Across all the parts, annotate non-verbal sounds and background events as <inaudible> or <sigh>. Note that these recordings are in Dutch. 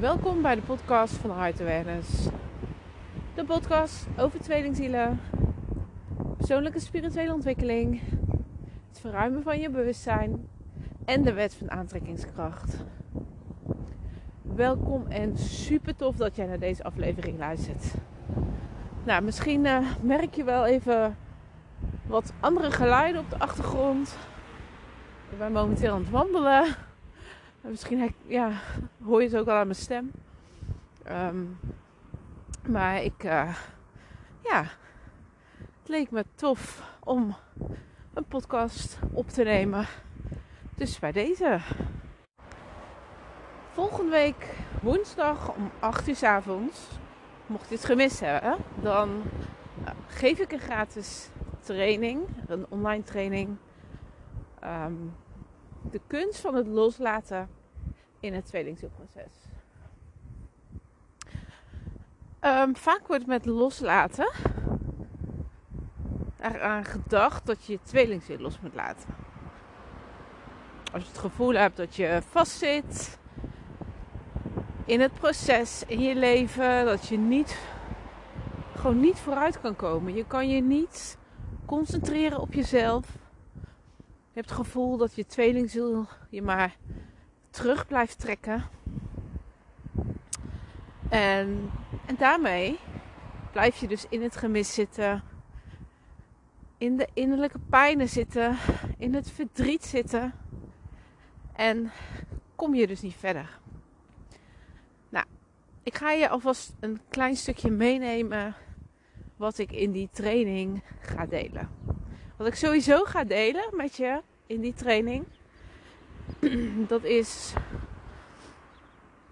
Welkom bij de podcast van Heart Awareness. De podcast over tweelingzielen, persoonlijke spirituele ontwikkeling, het verruimen van je bewustzijn en de wet van aantrekkingskracht. Welkom en super tof dat jij naar deze aflevering luistert. Nou, misschien uh, merk je wel even wat andere geluiden op de achtergrond. Ik ben momenteel aan het wandelen. Misschien ja, hoor je het ook al aan mijn stem. Um, maar ik, uh, ja, het leek me tof om een podcast op te nemen. Dus bij deze. Volgende week woensdag om 8 uur s avonds, mocht je het gemist hebben, dan uh, geef ik een gratis training, een online training. Um, de kunst van het loslaten in het tweelingzielproces. Um, vaak wordt met loslaten eraan gedacht dat je je tweelingziel los moet laten. Als je het gevoel hebt dat je vastzit in het proces in je leven, dat je niet gewoon niet vooruit kan komen. Je kan je niet concentreren op jezelf. Je hebt het gevoel dat je tweelingziel je maar terug blijft trekken. En, en daarmee blijf je dus in het gemis zitten. In de innerlijke pijnen zitten. In het verdriet zitten. En kom je dus niet verder. Nou, ik ga je alvast een klein stukje meenemen wat ik in die training ga delen. Wat ik sowieso ga delen met je in die training, <clears throat> dat is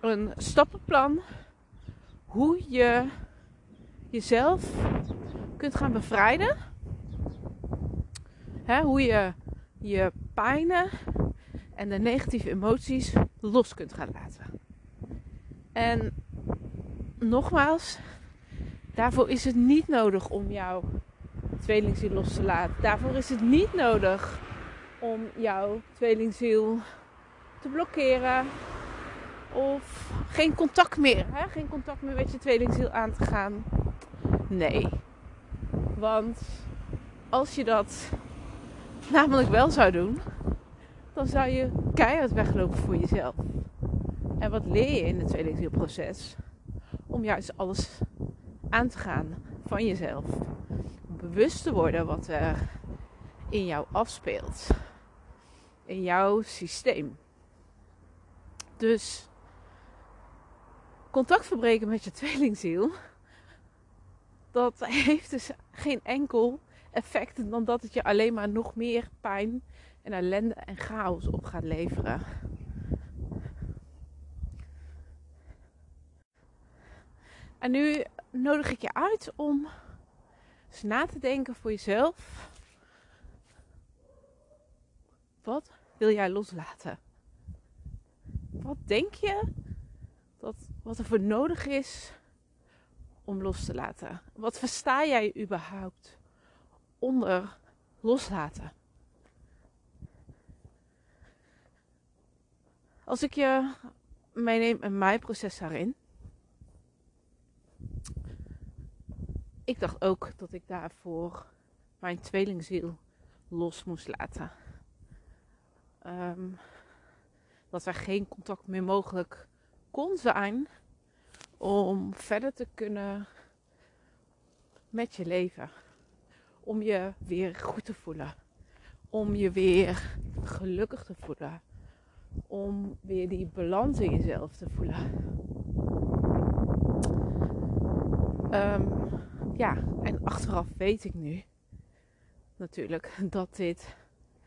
een stappenplan hoe je jezelf kunt gaan bevrijden. hoe je je pijnen en de negatieve emoties los kunt gaan laten. En nogmaals, daarvoor is het niet nodig om jouw tweelingziel los te laten. Daarvoor is het niet nodig om jouw tweelingziel te blokkeren. Of geen contact meer. Hè? Geen contact meer met je tweelingziel aan te gaan. Nee. Want als je dat namelijk wel zou doen, dan zou je keihard weglopen voor jezelf. En wat leer je in het tweelingzielproces? Om juist alles aan te gaan van jezelf. Bewust te worden wat er in jou afspeelt. In jouw systeem. Dus contact verbreken met je tweelingziel. <laughs> Dat heeft dus geen enkel effect dan dat het je alleen maar nog meer pijn en ellende en chaos op gaat leveren. En nu nodig ik je uit om eens na te denken voor jezelf. Wat wil jij loslaten? Wat denk je dat wat er voor nodig is om los te laten? Wat versta jij überhaupt onder loslaten? Als ik je meeneem in mijn proces daarin. Ik dacht ook dat ik daarvoor mijn tweelingziel los moest laten. Um, dat er geen contact meer mogelijk kon zijn om verder te kunnen met je leven. Om je weer goed te voelen. Om je weer gelukkig te voelen. Om weer die balans in jezelf te voelen. Um, ja, en achteraf weet ik nu natuurlijk <laughs> dat dit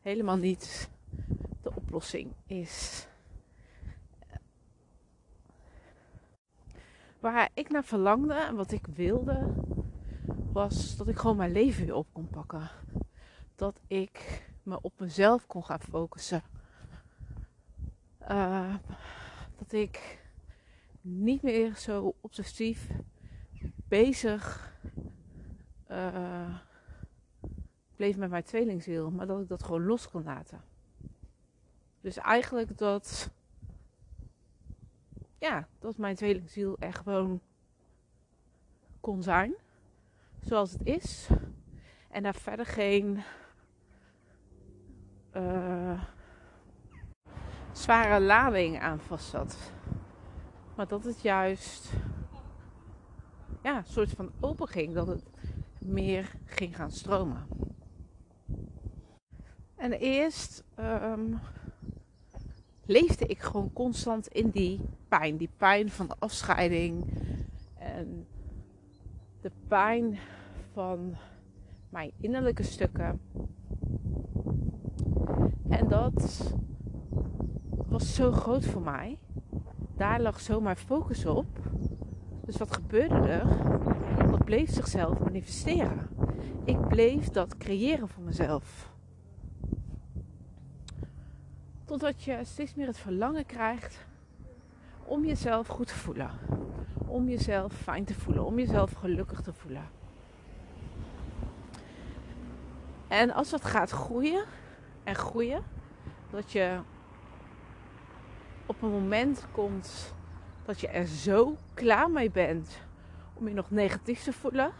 helemaal niet de oplossing is. Waar ik naar verlangde en wat ik wilde, was dat ik gewoon mijn leven weer op kon pakken. Dat ik me op mezelf kon gaan focussen. Uh, dat ik niet meer zo obsessief bezig uh, bleef met mijn tweelingziel, maar dat ik dat gewoon los kon laten. Dus eigenlijk dat ja, dat mijn tweelingziel er gewoon kon zijn. Zoals het is. En daar verder geen uh, zware lading aan vast zat. Maar dat het juist ja, een soort van open ging. Dat het meer ging gaan stromen. En eerst um, leefde ik gewoon constant in die pijn. Die pijn van de afscheiding. En de pijn van mijn innerlijke stukken. En dat was zo groot voor mij. Daar lag zo mijn focus op. Dus wat gebeurde er? Bleef zichzelf manifesteren. Ik bleef dat creëren voor mezelf. Totdat je steeds meer het verlangen krijgt om jezelf goed te voelen. Om jezelf fijn te voelen. Om jezelf gelukkig te voelen. En als dat gaat groeien en groeien, dat je op een moment komt dat je er zo klaar mee bent om je nog negatief te voelen,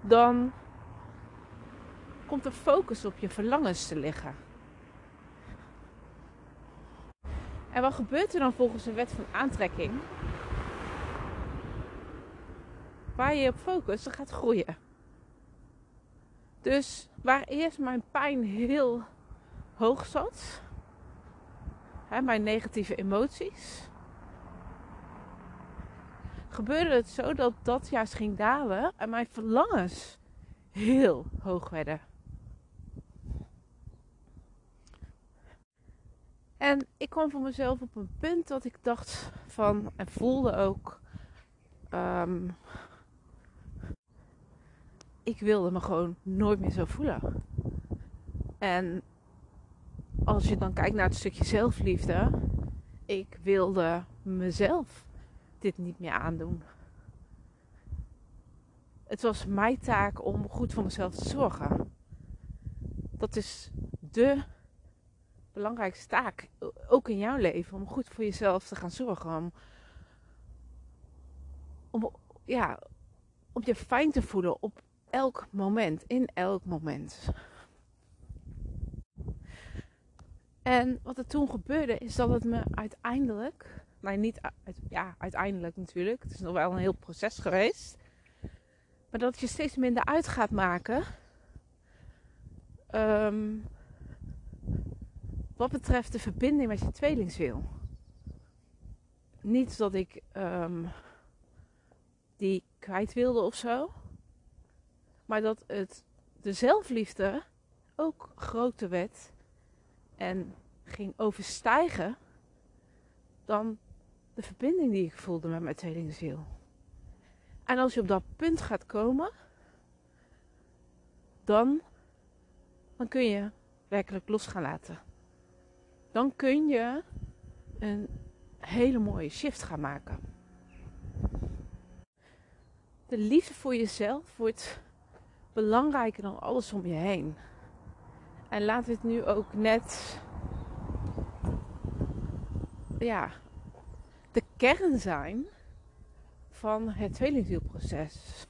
dan komt de focus op je verlangens te liggen. En wat gebeurt er dan volgens de wet van aantrekking? Waar je op focust, dat gaat groeien. Dus waar eerst mijn pijn heel hoog zat, hè, mijn negatieve emoties, gebeurde het zo dat dat juist ging dalen en mijn verlangens heel hoog werden. En ik kwam voor mezelf op een punt dat ik dacht van en voelde ook. Um, ik wilde me gewoon nooit meer zo voelen. En als je dan kijkt naar het stukje zelfliefde, ik wilde mezelf dit niet meer aandoen. Het was mijn taak om goed voor mezelf te zorgen. Dat is de belangrijkste taak, ook in jouw leven, om goed voor jezelf te gaan zorgen. Om, om, ja, om je fijn te voelen op elk moment, in elk moment. En wat er toen gebeurde, is dat het me uiteindelijk, nou niet, ja, uiteindelijk natuurlijk, het is nog wel een heel proces geweest, maar dat je steeds minder uit gaat maken. Um, wat betreft de verbinding met je tweelingziel. Niet dat ik um, die kwijt wilde of zo. Maar dat het de zelfliefde ook groter werd en ging overstijgen dan de verbinding die ik voelde met mijn tweelingziel. En als je op dat punt gaat komen, dan, dan kun je werkelijk los gaan laten dan kun je een hele mooie shift gaan maken. De liefde voor jezelf wordt belangrijker dan alles om je heen. En laat dit nu ook net ja, de kern zijn van het tweelingzielproces.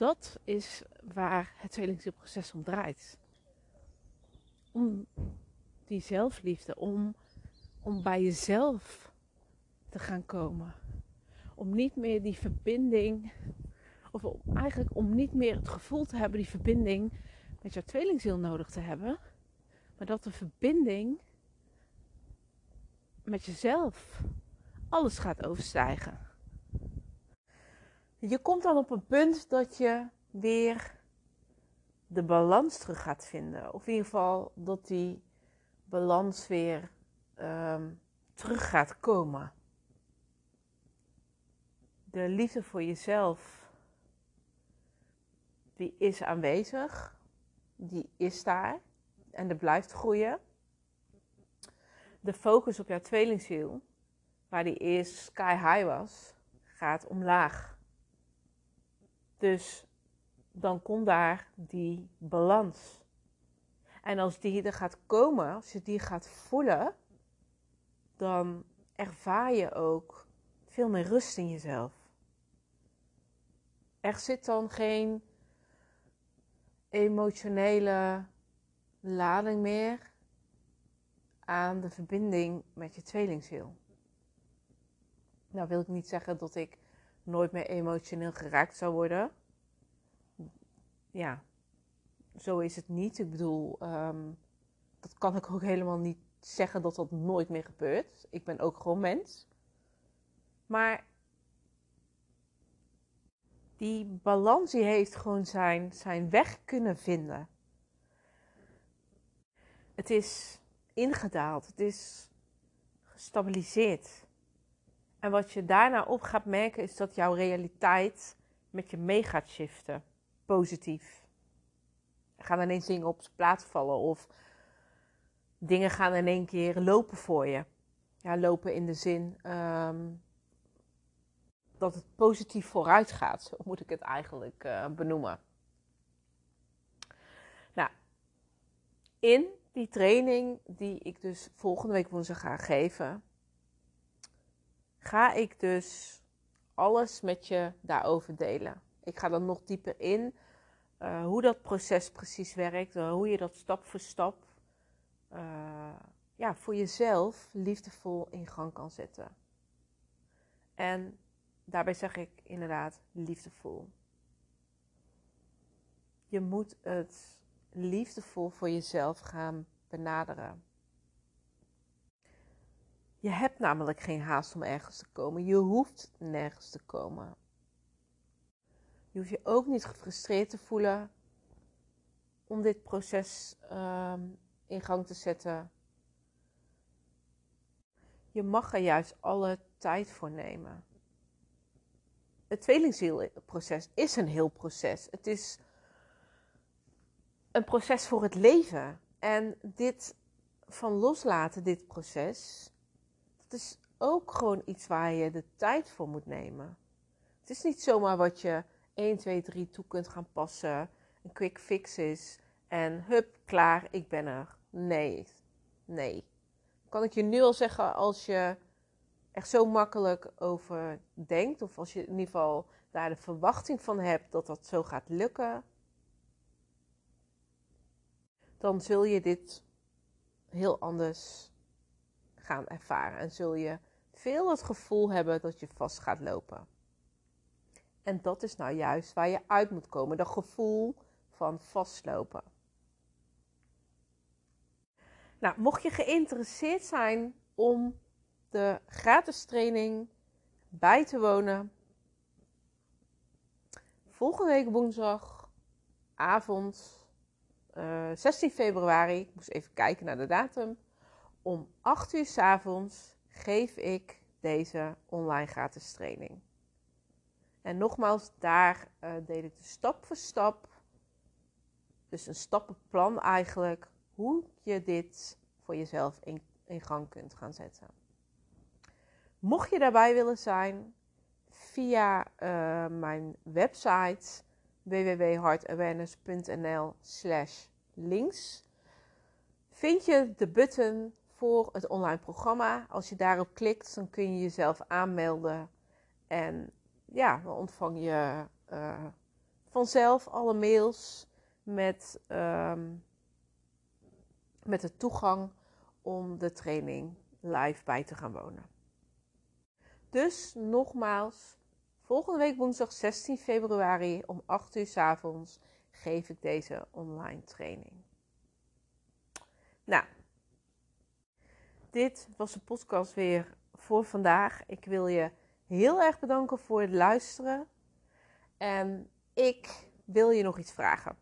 dat is waar het tweelingzielproces om draait. Om die zelfliefde, om, om bij jezelf te gaan komen. Om niet meer die verbinding, of eigenlijk om niet meer het gevoel te hebben die verbinding met jouw tweelingziel nodig te hebben. Maar dat de verbinding met jezelf alles gaat overstijgen. Je komt dan op een punt dat je weer de balans terug gaat vinden. Of in ieder geval dat die balans weer um, terug gaat komen. De liefde voor jezelf, die is aanwezig. Die is daar. En die blijft groeien. De focus op jouw tweelingziel, waar die eerst sky high was, gaat omlaag. Dus dan komt daar die balans. En als die er gaat komen, als je die gaat voelen, dan ervaar je ook veel meer rust in jezelf. Er zit dan geen emotionele lading meer aan de verbinding met je tweelingziel. Nou wil ik niet zeggen dat ik nooit meer emotioneel geraakt zou worden. Ja, zo is het niet. Ik bedoel, um, dat kan ik ook helemaal niet zeggen dat dat nooit meer gebeurt. Ik ben ook gewoon mens. Maar die balans die heeft gewoon zijn, zijn weg kunnen vinden. Het is ingedaald, het is gestabiliseerd. En wat je daarna op gaat merken is dat jouw realiteit met je mee gaat shiften. Positief. Er gaan ineens dingen op zijn plaats vallen of dingen gaan in één keer lopen voor je. Ja, lopen in de zin um, dat het positief vooruit gaat. Zo moet ik het eigenlijk uh, benoemen. Nou, in die training die ik dus volgende week woensdag ga geven, ga ik dus alles met je daarover delen. Ik ga dan nog dieper in uh, hoe dat proces precies werkt, uh, hoe je dat stap voor stap uh, ja, voor jezelf liefdevol in gang kan zetten. En daarbij zeg ik inderdaad liefdevol. Je moet het liefdevol voor jezelf gaan benaderen. Je hebt namelijk geen haast om ergens te komen. Je hoeft nergens te komen. Je hoeft je ook niet gefrustreerd te voelen om dit proces um, in gang te zetten. Je mag er juist alle tijd voor nemen. Het tweelingzielproces is een heel proces. Het is een proces voor het leven. En dit van loslaten, dit proces, dat is ook gewoon iets waar je de tijd voor moet nemen. Het is niet zomaar wat je 1, 2, 3 toe kunt gaan passen, een quick fix is en hup, klaar, ik ben er. Nee, nee. Kan ik je nu al zeggen als je echt zo makkelijk over denkt, of als je in ieder geval daar de verwachting van hebt dat dat zo gaat lukken, dan zul je dit heel anders gaan ervaren en zul je veel het gevoel hebben dat je vast gaat lopen. En dat is nou juist waar je uit moet komen, dat gevoel van vastlopen. Nou, mocht je geïnteresseerd zijn om de gratis training bij te wonen, volgende week woensdagavond, uh, eh, 16 februari, ik moest even kijken naar de datum, om 8 uur s avonds geef ik deze online gratis training. En nogmaals, daar uh, deel ik de stap voor stap, dus een stappenplan eigenlijk, hoe je dit voor jezelf in, gang kunt gaan zetten. Mocht je daarbij willen zijn, via uh, mijn website www.heartawareness.nl slash links vind je de button voor het online programma. Als je daarop klikt, dan kun je jezelf aanmelden en ja, dan ontvang je uh, vanzelf alle mails met um, met de toegang om de training live bij te gaan wonen. Dus nogmaals, volgende week woensdag 16 februari om 8 uur s avonds geef ik deze online training. Nou, dit was de podcast weer voor vandaag. Ik wil je heel erg bedanken voor het luisteren. En ik wil je nog iets vragen.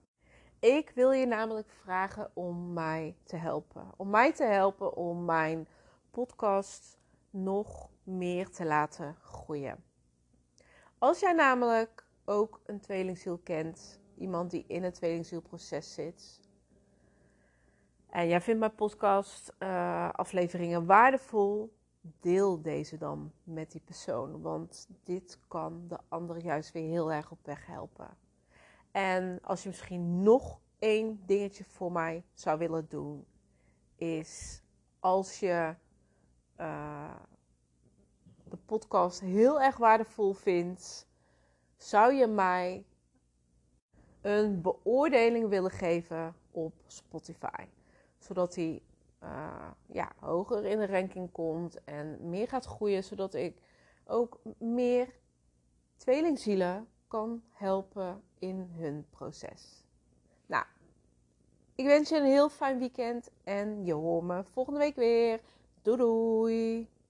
Ik wil je namelijk vragen om mij te helpen. Om mij te helpen om mijn podcast nog meer te laten groeien. Als jij namelijk ook een tweelingziel kent, iemand die in het tweelingzielproces zit, en jij vindt mijn podcast uh, afleveringen waardevol, deel deze dan met die persoon. Want dit kan de ander juist weer heel erg op weg helpen. En als je misschien nog één dingetje voor mij zou willen doen, is als je uh, de podcast heel erg waardevol vindt, zou je mij een beoordeling willen geven op Spotify. Zodat hij uh, ja, hoger in de ranking komt en meer gaat groeien. Zodat ik ook meer tweelingzielen kan helpen in hun proces. Nou, ik wens je een heel fijn weekend en je hoort me volgende week weer. Doei doei!